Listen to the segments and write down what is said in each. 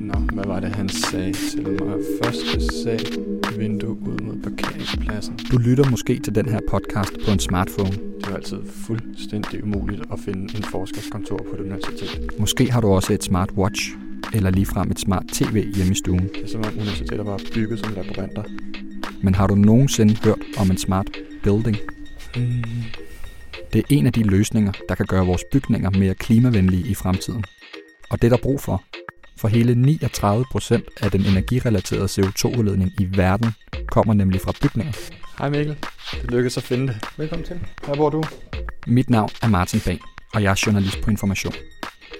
Nå, hvad var det, han sagde til mig? Første sag, vindue ud mod parkeringspladsen. Du lytter måske til den her podcast på en smartphone. Det er altid fuldstændig umuligt at finde en forskerskontor på et universitet. Måske har du også et smartwatch, eller ligefrem et smart tv hjemme i stuen. Det er som om universiteter var bygget som labyrinter. Men har du nogensinde hørt om en smart building? Mm. Det er en af de løsninger, der kan gøre vores bygninger mere klimavenlige i fremtiden. Og det er der brug for. For hele 39 procent af den energirelaterede CO2-udledning i verden kommer nemlig fra bygninger. Hej Mikkel. Det lykkedes at finde det. Velkommen til. Her bor du. Mit navn er Martin Bang, og jeg er journalist på Information.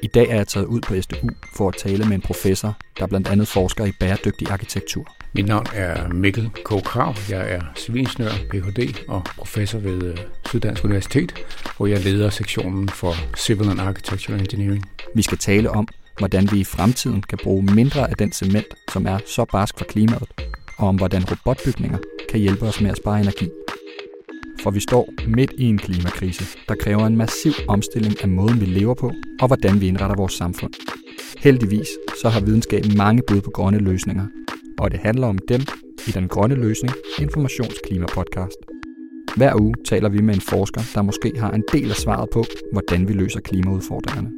I dag er jeg taget ud på SDU for at tale med en professor, der blandt andet forsker i bæredygtig arkitektur. Mit navn er Mikkel K. Krav. Jeg er civilingeniør, Ph.D. og professor ved øh, Syddansk Universitet, hvor jeg leder sektionen for Civil and Architectural Engineering. Vi skal tale om, hvordan vi i fremtiden kan bruge mindre af den cement, som er så barsk for klimaet, og om hvordan robotbygninger kan hjælpe os med at spare energi. For vi står midt i en klimakrise, der kræver en massiv omstilling af måden, vi lever på, og hvordan vi indretter vores samfund. Heldigvis så har videnskaben mange bud på grønne løsninger, og det handler om dem i den grønne løsning Informationsklimapodcast. Hver uge taler vi med en forsker, der måske har en del af svaret på, hvordan vi løser klimaudfordringerne.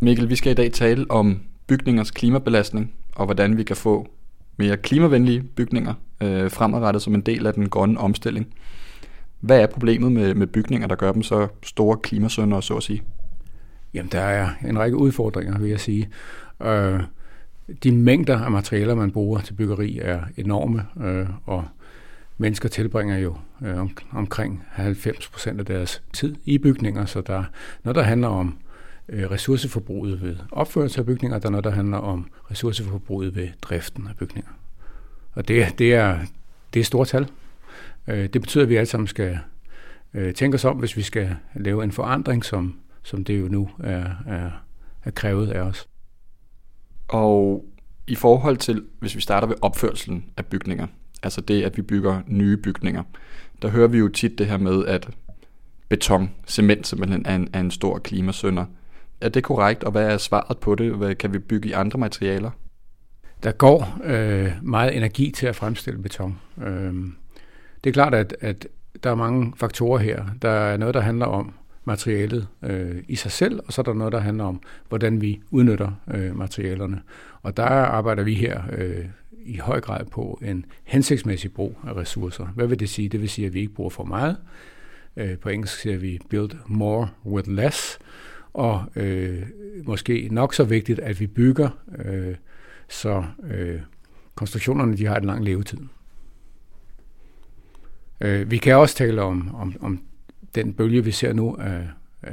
Mikkel, vi skal i dag tale om bygningers klimabelastning og hvordan vi kan få mere klimavenlige bygninger øh, fremadrettet som en del af den grønne omstilling. Hvad er problemet med, med bygninger, der gør dem så store klimasønder, så at sige? Jamen, der er en række udfordringer, vil jeg sige. Øh, de mængder af materialer, man bruger til byggeri, er enorme, øh, og mennesker tilbringer jo øh, om, omkring 90 procent af deres tid i bygninger, så der, når der handler om øh, ressourceforbruget ved opførelse af bygninger, der er noget, der handler om ressourceforbruget ved driften af bygninger. Og det, det, er, det er store tal. Øh, det betyder, at vi alle sammen skal øh, tænke os om, hvis vi skal lave en forandring, som, som det jo nu er, er, er krævet af os. Og i forhold til, hvis vi starter ved opførelsen af bygninger, altså det, at vi bygger nye bygninger, der hører vi jo tit det her med, at beton, cement simpelthen er en, er en stor klimasønder. Er det korrekt, og hvad er svaret på det? Hvad kan vi bygge i andre materialer? Der går øh, meget energi til at fremstille beton. Øh, det er klart, at, at der er mange faktorer her. Der er noget, der handler om materialet øh, i sig selv, og så er der noget, der handler om, hvordan vi udnytter øh, materialerne. Og der arbejder vi her øh, i høj grad på en hensigtsmæssig brug af ressourcer. Hvad vil det sige? Det vil sige, at vi ikke bruger for meget. Øh, på engelsk siger vi build more with less. Og øh, måske nok så vigtigt, at vi bygger, øh, så øh, konstruktionerne de har en lang levetid. Øh, vi kan også tale om, om, om den bølge, vi ser nu af, øh,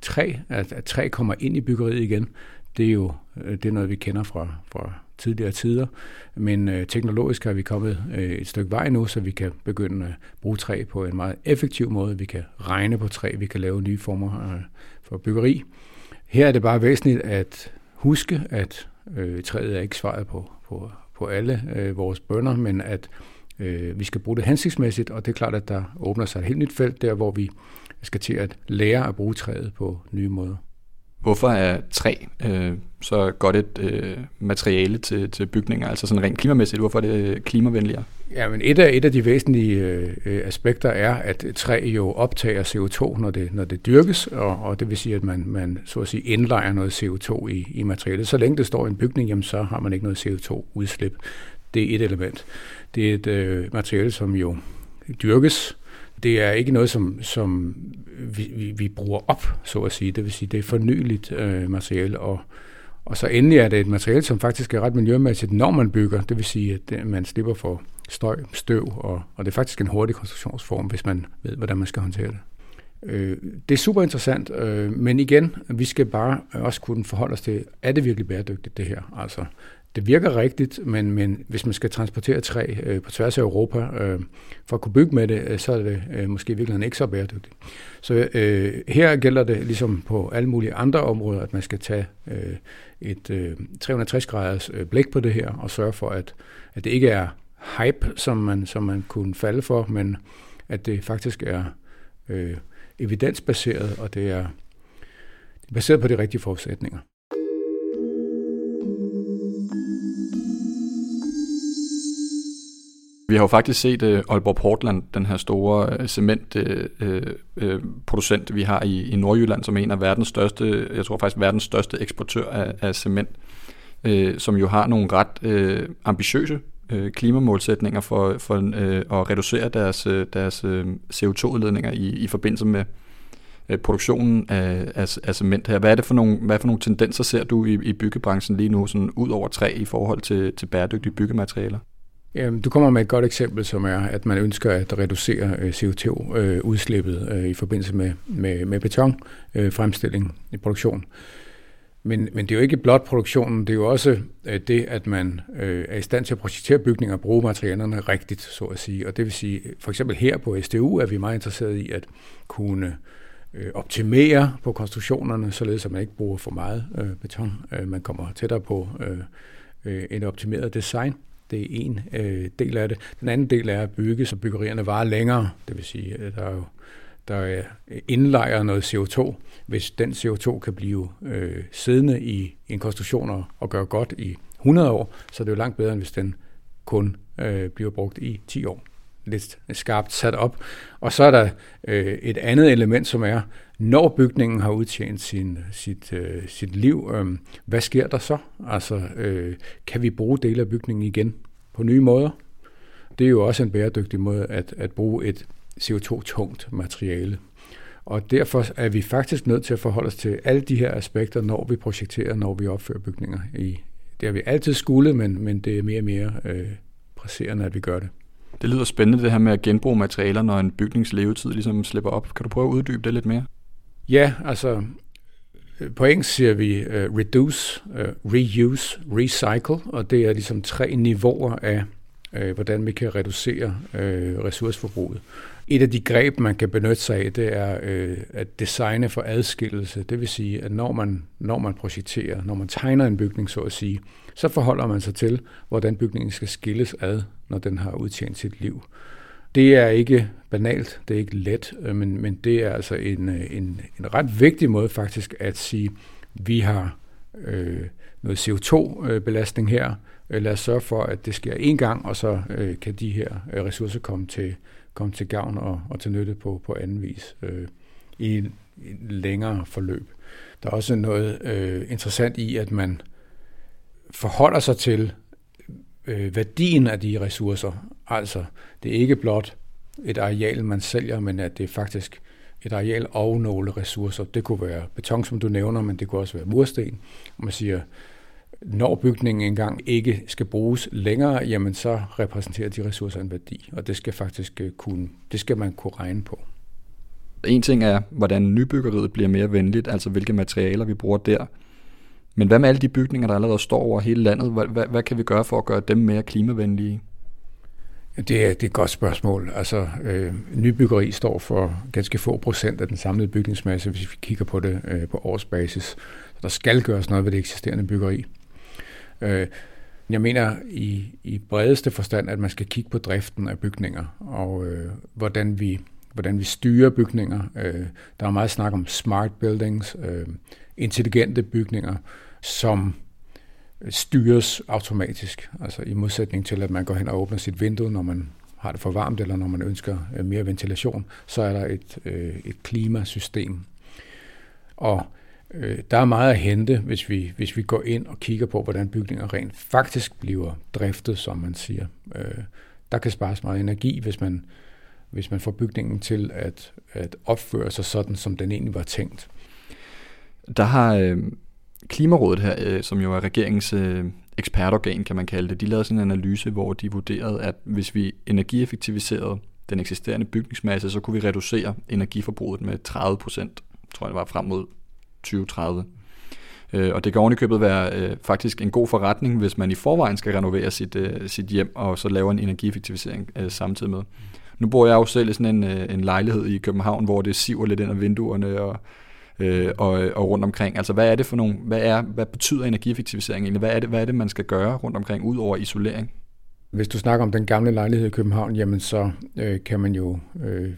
træ, at, at træ kommer ind i byggeriet igen. Det er jo øh, det er noget, vi kender fra, fra tidligere tider, men øh, teknologisk har vi kommet øh, et stykke vej nu, så vi kan begynde at bruge træ på en meget effektiv måde. Vi kan regne på træ, vi kan lave nye former øh, for byggeri. Her er det bare væsentligt at huske, at øh, træet er ikke svaret på, på, på alle øh, vores bønder, men at øh, vi skal bruge det hensigtsmæssigt, og det er klart, at der åbner sig et helt nyt felt der, hvor vi skal til at lære at bruge træet på nye måder. Hvorfor er træ øh, så godt et øh, materiale til, til bygninger, altså sådan rent klimamæssigt? Hvorfor er det klimavenligere? Ja, men et af, et af de væsentlige øh, aspekter er, at træ jo optager CO2, når det, når det dyrkes, og, og det vil sige, at man, man så at sige indlejer noget CO2 i, i materialet. Så længe det står i en bygning, jamen, så har man ikke noget CO2-udslip. Det er et element. Det er et øh, materiale, som jo dyrkes, det er ikke noget, som, som vi, vi, vi bruger op, så at sige. Det vil sige, det er fornyeligt øh, materiale, og, og så endelig er det et materiale, som faktisk er ret miljømæssigt, når man bygger. Det vil sige, at øh, man slipper for støj, støv, og, og det er faktisk en hurtig konstruktionsform, hvis man ved, hvordan man skal håndtere det. Øh, det er super interessant, øh, men igen, vi skal bare også kunne forholde os til, er det virkelig bæredygtigt det her? Altså, det virker rigtigt, men, men hvis man skal transportere træ øh, på tværs af Europa øh, for at kunne bygge med det, øh, så er det øh, måske virkelig ikke så bæredygtigt. Så øh, her gælder det ligesom på alle mulige andre områder, at man skal tage øh, et øh, 360 graders øh, blik på det her og sørge for, at, at det ikke er hype, som man, som man kunne falde for, men at det faktisk er øh, evidensbaseret, og det er, det er baseret på de rigtige forudsætninger. Vi har jo faktisk set uh, Aalborg Portland, den her store øh, uh, cementproducent, øh, uh, uh, vi har i, i Nordjylland, som er en af verdens største, jeg tror faktisk verdens største eksportør af, af cement, uh, som jo har nogle ret uh, ambitiøse uh, klimamålsætninger for, for uh, at reducere deres, uh, deres uh, CO2-udledninger i, i forbindelse med produktionen af, af, af cement her. Hvad er det for nogle, hvad for nogle tendenser ser du i, i byggebranchen lige nu, sådan ud over træ i forhold til, til bæredygtige byggematerialer? Øhm, du kommer med et godt eksempel, som er, at man ønsker at reducere øh, CO2-udslippet øh, øh, i forbindelse med, med, med betonfremstilling fremstilling i produktion. Men, men det er jo ikke blot produktionen, det er jo også det, at man er i stand til at projektere bygninger og bruge materialerne rigtigt, så at sige. Og det vil sige, for eksempel her på STU er vi meget interesserede i at kunne optimere på konstruktionerne, således at man ikke bruger for meget beton. Man kommer tættere på et optimeret design. Det er en øh, del af det. Den anden del er at bygge, så byggerierne varer længere. Det vil sige, at der er jo der indlejrer noget CO2. Hvis den CO2 kan blive øh, siddende i en konstruktion og, og gøre godt i 100 år, så er det jo langt bedre, end hvis den kun øh, bliver brugt i 10 år. Lidt skarpt sat op. Og så er der øh, et andet element, som er, når bygningen har udtjent sin, sit, øh, sit liv, øh, hvad sker der så? Altså, øh, kan vi bruge dele af bygningen igen på nye måder? Det er jo også en bæredygtig måde at, at bruge et CO2-tungt materiale. Og derfor er vi faktisk nødt til at forholde os til alle de her aspekter, når vi projekterer, når vi opfører bygninger. I, det har vi altid skulle, men, men det er mere og mere øh, presserende, at vi gør det. Det lyder spændende, det her med at genbruge materialer, når en bygnings levetid ligesom slipper op. Kan du prøve at uddybe det lidt mere? Ja, altså øh, på engelsk siger vi uh, reduce, uh, reuse, recycle, og det er ligesom tre niveauer af, uh, hvordan vi kan reducere uh, ressourceforbruget. Et af de greb, man kan benytte sig af, det er uh, at designe for adskillelse. Det vil sige, at når man, når man projekterer, når man tegner en bygning, så at sige, så forholder man sig til, hvordan bygningen skal skilles ad, når den har udtjent sit liv. Det er ikke banalt, det er ikke let, øh, men, men det er altså en, øh, en, en ret vigtig måde faktisk at sige, vi har øh, noget CO2-belastning øh, her, lad os sørge for, at det sker én gang, og så øh, kan de her ressourcer komme til, komme til gavn og, og til nytte på, på anden vis øh, i en, en længere forløb. Der er også noget øh, interessant i, at man forholder sig til øh, værdien af de ressourcer. Altså, det er ikke blot et areal, man sælger, men at det er faktisk et areal og nogle ressourcer. Det kunne være beton, som du nævner, men det kunne også være mursten. Man siger, når bygningen engang ikke skal bruges længere, jamen så repræsenterer de ressourcer en værdi, og det skal faktisk øh, kunne, det skal man kunne regne på. En ting er, hvordan nybyggeriet bliver mere venligt, altså hvilke materialer vi bruger der. Men hvad med alle de bygninger, der allerede står over hele landet? Hvad, hvad, hvad kan vi gøre for at gøre dem mere klimavenlige? Det er, det er et godt spørgsmål. Altså, øh, nybyggeri står for ganske få procent af den samlede bygningsmasse, hvis vi kigger på det øh, på årsbasis. Så der skal gøres noget ved det eksisterende byggeri. Øh, jeg mener i, i bredeste forstand, at man skal kigge på driften af bygninger, og øh, hvordan, vi, hvordan vi styrer bygninger. Øh, der er meget snak om smart buildings, øh, intelligente bygninger, som styres automatisk. Altså i modsætning til, at man går hen og åbner sit vindue, når man har det for varmt, eller når man ønsker øh, mere ventilation, så er der et, øh, et klimasystem. Og øh, der er meget at hente, hvis vi, hvis vi går ind og kigger på, hvordan bygninger rent faktisk bliver driftet, som man siger. Øh, der kan spares meget energi, hvis man, hvis man får bygningen til at, at opføre sig sådan, som den egentlig var tænkt. Der har øh, Klimarådet her, øh, som jo er regeringens øh, ekspertorgan, kan man kalde det, de lavede sådan en analyse, hvor de vurderede, at hvis vi energieffektiviserede den eksisterende bygningsmasse, så kunne vi reducere energiforbruget med 30 procent, tror jeg det var, frem mod 2030. Øh, og det kan ovenikøbet være øh, faktisk en god forretning, hvis man i forvejen skal renovere sit, øh, sit hjem, og så laver en energieffektivisering øh, samtidig med. Nu bor jeg jo selv i sådan en, øh, en lejlighed i København, hvor det siver lidt ind af vinduerne, og øh, og, øh, og rundt omkring. Altså hvad er det for nogle, hvad, er, hvad betyder energieffektivisering egentlig? Hvad er, det, hvad er det, man skal gøre rundt omkring, ud over isolering? Hvis du snakker om den gamle lejlighed i København, jamen så øh, kan man jo øh,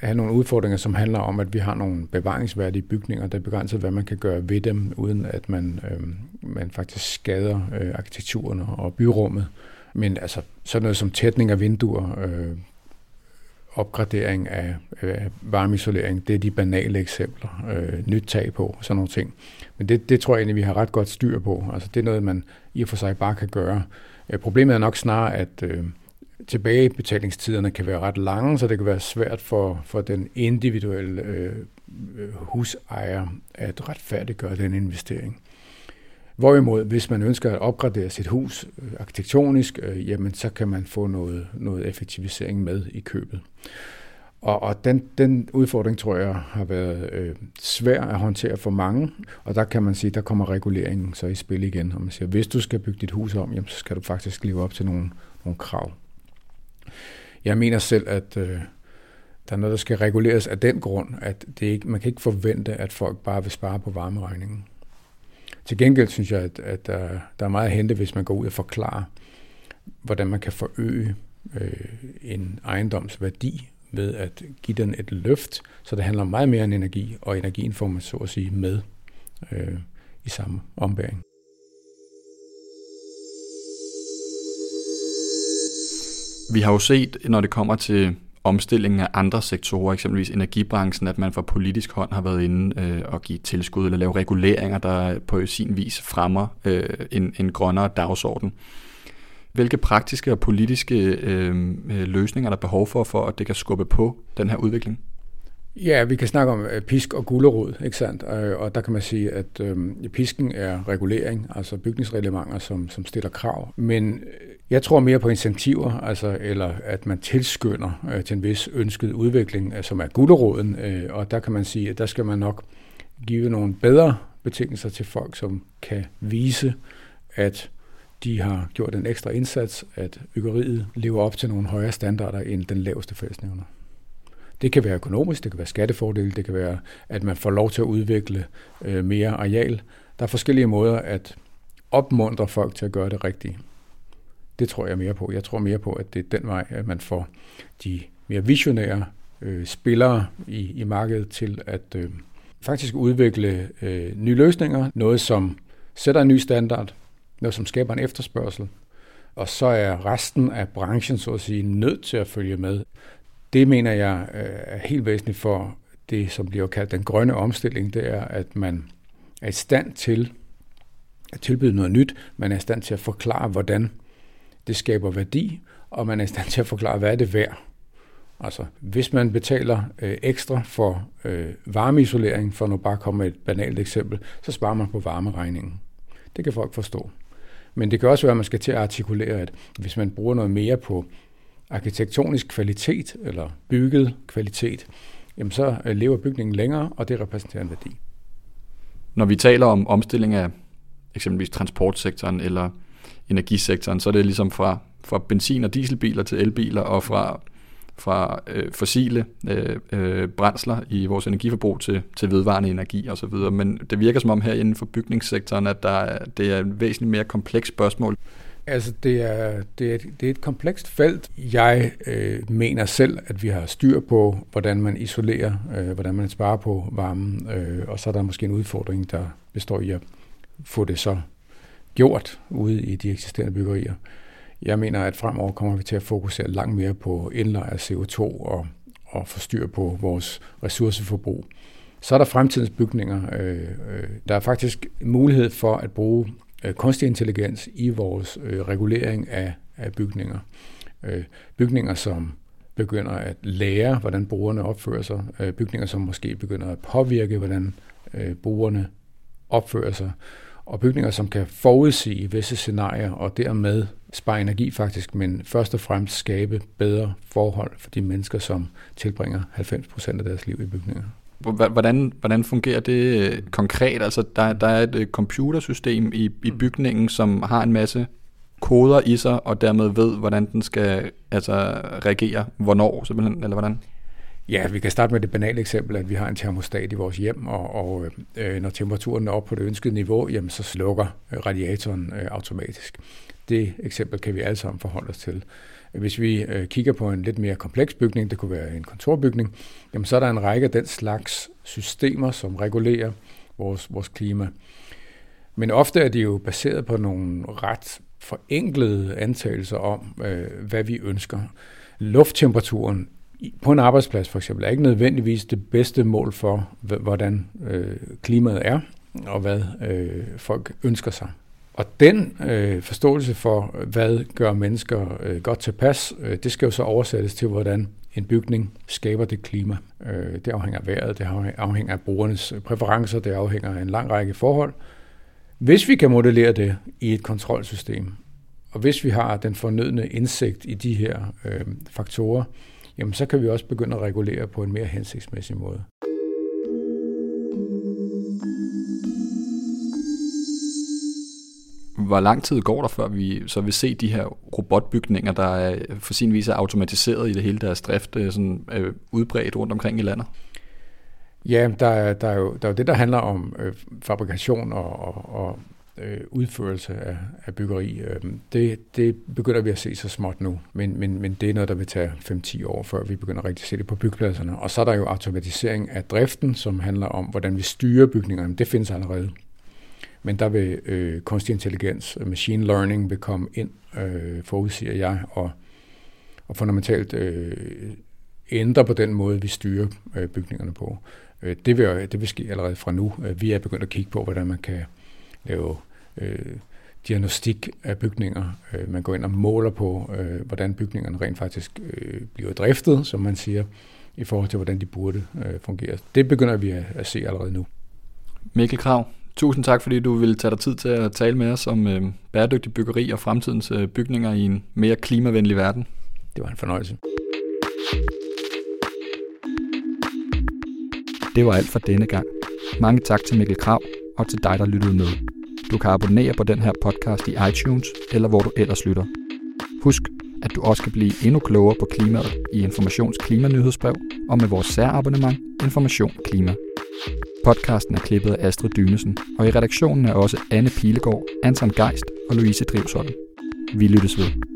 have nogle udfordringer, som handler om, at vi har nogle bevaringsværdige bygninger, der begrænser, hvad man kan gøre ved dem, uden at man, øh, man faktisk skader øh, arkitekturen og byrummet. Men altså sådan noget som tætning af vinduer, øh, opgradering af, øh, varmeisolering, det er de banale eksempler. Øh, nyt tag på, sådan nogle ting. Men det, det tror jeg egentlig, vi har ret godt styr på. Altså det er noget, man i og for sig bare kan gøre. Øh, problemet er nok snarere, at øh, tilbagebetalingstiderne kan være ret lange, så det kan være svært for, for den individuelle øh, øh husejer at retfærdiggøre den investering. Hvorimod, hvis man ønsker at opgradere sit hus øh, arkitektonisk, øh, jamen så kan man få noget, noget effektivisering med i købet. Og, og den, den udfordring, tror jeg, har været øh, svær at håndtere for mange, og der kan man sige, der kommer reguleringen så i spil igen, og man siger, hvis du skal bygge dit hus om, jamen, så skal du faktisk leve op til nogle, nogle krav. Jeg mener selv, at øh, der er noget, der skal reguleres af den grund, at det ikke, man kan ikke forvente, at folk bare vil spare på varmeregningen. Til gengæld synes jeg, at, at der, der er meget at hente, hvis man går ud og forklarer, hvordan man kan forøge øh, en ejendoms værdi ved at give den et løft, så det handler meget mere om energi, og energien får man så at sige med øh, i samme ombæring. Vi har jo set, når det kommer til omstillingen af andre sektorer, eksempelvis energibranchen, at man fra politisk hånd har været inde øh, og give tilskud eller lave reguleringer, der på sin vis fremmer øh, en, en grønnere dagsorden. Hvilke praktiske og politiske øh, øh løsninger er der behov for, for at det kan skubbe på den her udvikling? Ja, vi kan snakke om øh, pisk og gulerod, ikke sandt? Og der kan man sige, at øh, pisken er regulering, altså bygningsreglementer, som, som stiller krav. Men jeg tror mere på incentiver, altså, eller at man tilskynder øh, til en vis ønsket udvikling, øh, som er gulderåden, Øh, og der kan man sige, at der skal man nok give nogle bedre betingelser til folk, som kan vise, at de har gjort en ekstra indsats, at byggeriet lever op til nogle højere standarder end den laveste fællesnævner. Det kan være økonomisk, det kan være skattefordele, det kan være, at man får lov til at udvikle øh, mere areal. Der er forskellige måder at opmuntre folk til at gøre det rigtige. Det tror jeg mere på. Jeg tror mere på, at det er den vej, at man får de mere visionære øh, spillere i, i markedet til at øh, faktisk udvikle øh, nye løsninger. Noget, som sætter en ny standard, noget, som skaber en efterspørgsel, og så er resten af branchen, så at sige, nødt til at følge med. Det mener jeg øh, er helt væsentligt for det, som bliver kaldt den grønne omstilling, det er, at man er i stand til at tilbyde noget nyt, man er i stand til at forklare, hvordan det skaber værdi, og man er i stand til at forklare, hvad er det værd. Altså, hvis man betaler øh, ekstra for øh, varmeisolering, for nu bare komme med et banalt eksempel, så sparer man på varmeregningen. Det kan folk forstå. Men det kan også være, at man skal til at artikulere, at hvis man bruger noget mere på arkitektonisk kvalitet eller bygget kvalitet, jamen så øh, lever bygningen længere, og det repræsenterer en værdi. Når vi taler om omstilling af eksempelvis transportsektoren eller energisektoren, så er det ligesom fra, fra benzin- og dieselbiler til elbiler og fra, fra øh, fossile øh, øh, brændsler i vores energiforbrug til, til vedvarende energi osv. Men det virker som om her inden for bygningssektoren, at der er, det er et væsentligt mere komplekst spørgsmål. Altså, det er, det er, et, det er et komplekst felt. Jeg øh, mener selv, at vi har styr på, hvordan man isolerer, øh, hvordan man sparer på varmen, øh, og så er der måske en udfordring, der består i at få det så gjort ude i de eksisterende byggerier. Jeg mener, at fremover kommer vi til at fokusere langt mere på indlejr af CO2 og, og få styr på vores ressourceforbrug. Så er der fremtidens bygninger. Øh, øh, der er faktisk mulighed for at bruge øh, kunstig intelligens i vores regulering af, af bygninger. Bygninger, som begynder at lære, hvordan brugerne opfører sig. Bygninger, som måske begynder at påvirke, hvordan brugerne opfører sig og bygninger, som kan forudsige visse scenarier og dermed spare energi faktisk, men først og fremmest skabe bedre forhold for de mennesker, som tilbringer 90% af deres liv i bygninger. Hvordan, hvordan fungerer det øh, konkret? Altså, der, der er et øh, computersystem i, i bygningen, som har en masse koder i sig, og dermed ved, hvordan den skal altså, reagere, hvornår, simpelthen, eller hvordan? Ja, vi kan starte med det banale eksempel, at vi har en termostat i vores hjem, og, og øh, når temperaturen er oppe på det ønskede niveau, jamen, så slukker øh, radiatoren øh, automatisk. Det eksempel kan vi alle sammen forholde os til. Hvis vi øh, kigger på en lidt mere kompleks bygning, det kunne være en kontorbygning, jamen, så er der en række af den slags systemer, som regulerer vores, vores klima. Men ofte er de jo baseret på nogle ret forenklede antagelser om, øh, hvad vi ønsker. Lufttemperaturen på en arbejdsplads for eksempel er ikke nødvendigvis det bedste mål for, hvordan øh, klimaet er, og hvad øh, folk ønsker sig. Og den øh, forståelse for, hvad gør mennesker øh, godt tilpas, øh, det skal jo så oversættes til, hvordan en bygning skaber det klima. Øh, det afhænger af vejret, det afhænger af brugernes præferencer, det afhænger af en lang række forhold. Hvis vi kan modellere det i et kontrolsystem, og hvis vi har den fornødne indsigt i de her øh, faktorer, jamen så kan vi også begynde at regulere på en mere hensigtsmæssig måde. Hvor lang tid går der, før vi så vil se de her robotbygninger, der er for sin vis er automatiseret i det hele deres drift, øh, sådan, øh, udbredt rundt omkring i landet? Ja, der er, der er, jo, der er jo det, der handler om øh, fabrikation og, og, og øh, udførelse af, af byggeri. Øh, det, det begynder vi at se så småt nu, men, men, men det er noget, der vil tage 5-10 år, før vi begynder rigtig at se det på byggepladserne. Og så er der jo automatisering af driften, som handler om, hvordan vi styrer bygningerne. Det findes allerede. Men der vil øh, kunstig intelligens, øh, machine learning vil komme ind, øh, forudsiger jeg, og, og fundamentalt øh, ændre på den måde, vi styrer øh, bygningerne på. Øh, det, vil, det vil ske allerede fra nu. Øh, vi er begyndt at kigge på, hvordan man kan lave øh, diagnostik af bygninger. Øh, man går ind og måler på, øh, hvordan bygningerne rent faktisk øh, bliver driftet, som man siger, i forhold til, hvordan de burde øh, fungere. Det begynder vi at, at se allerede nu. Mikkel Krav, tusind tak, fordi du ville tage dig tid til at tale med os om øh, bæredygtig byggeri og fremtidens øh, bygninger i en mere klimavenlig verden. Det var en fornøjelse. Det var alt for denne gang. Mange tak til Mikkel Krav og til dig, der lyttede med. Du kan abonnere på den her podcast i iTunes, eller hvor du ellers lytter. Husk, at du også kan blive endnu klogere på klimaet i Informations Klimanyhedsbrev og med vores særabonnement Information Klima. Podcasten er klippet af Astrid Dynesen, og i redaktionen er også Anne Pilegaard, Anton Geist og Louise Drivsholm. Vi lyttes ved.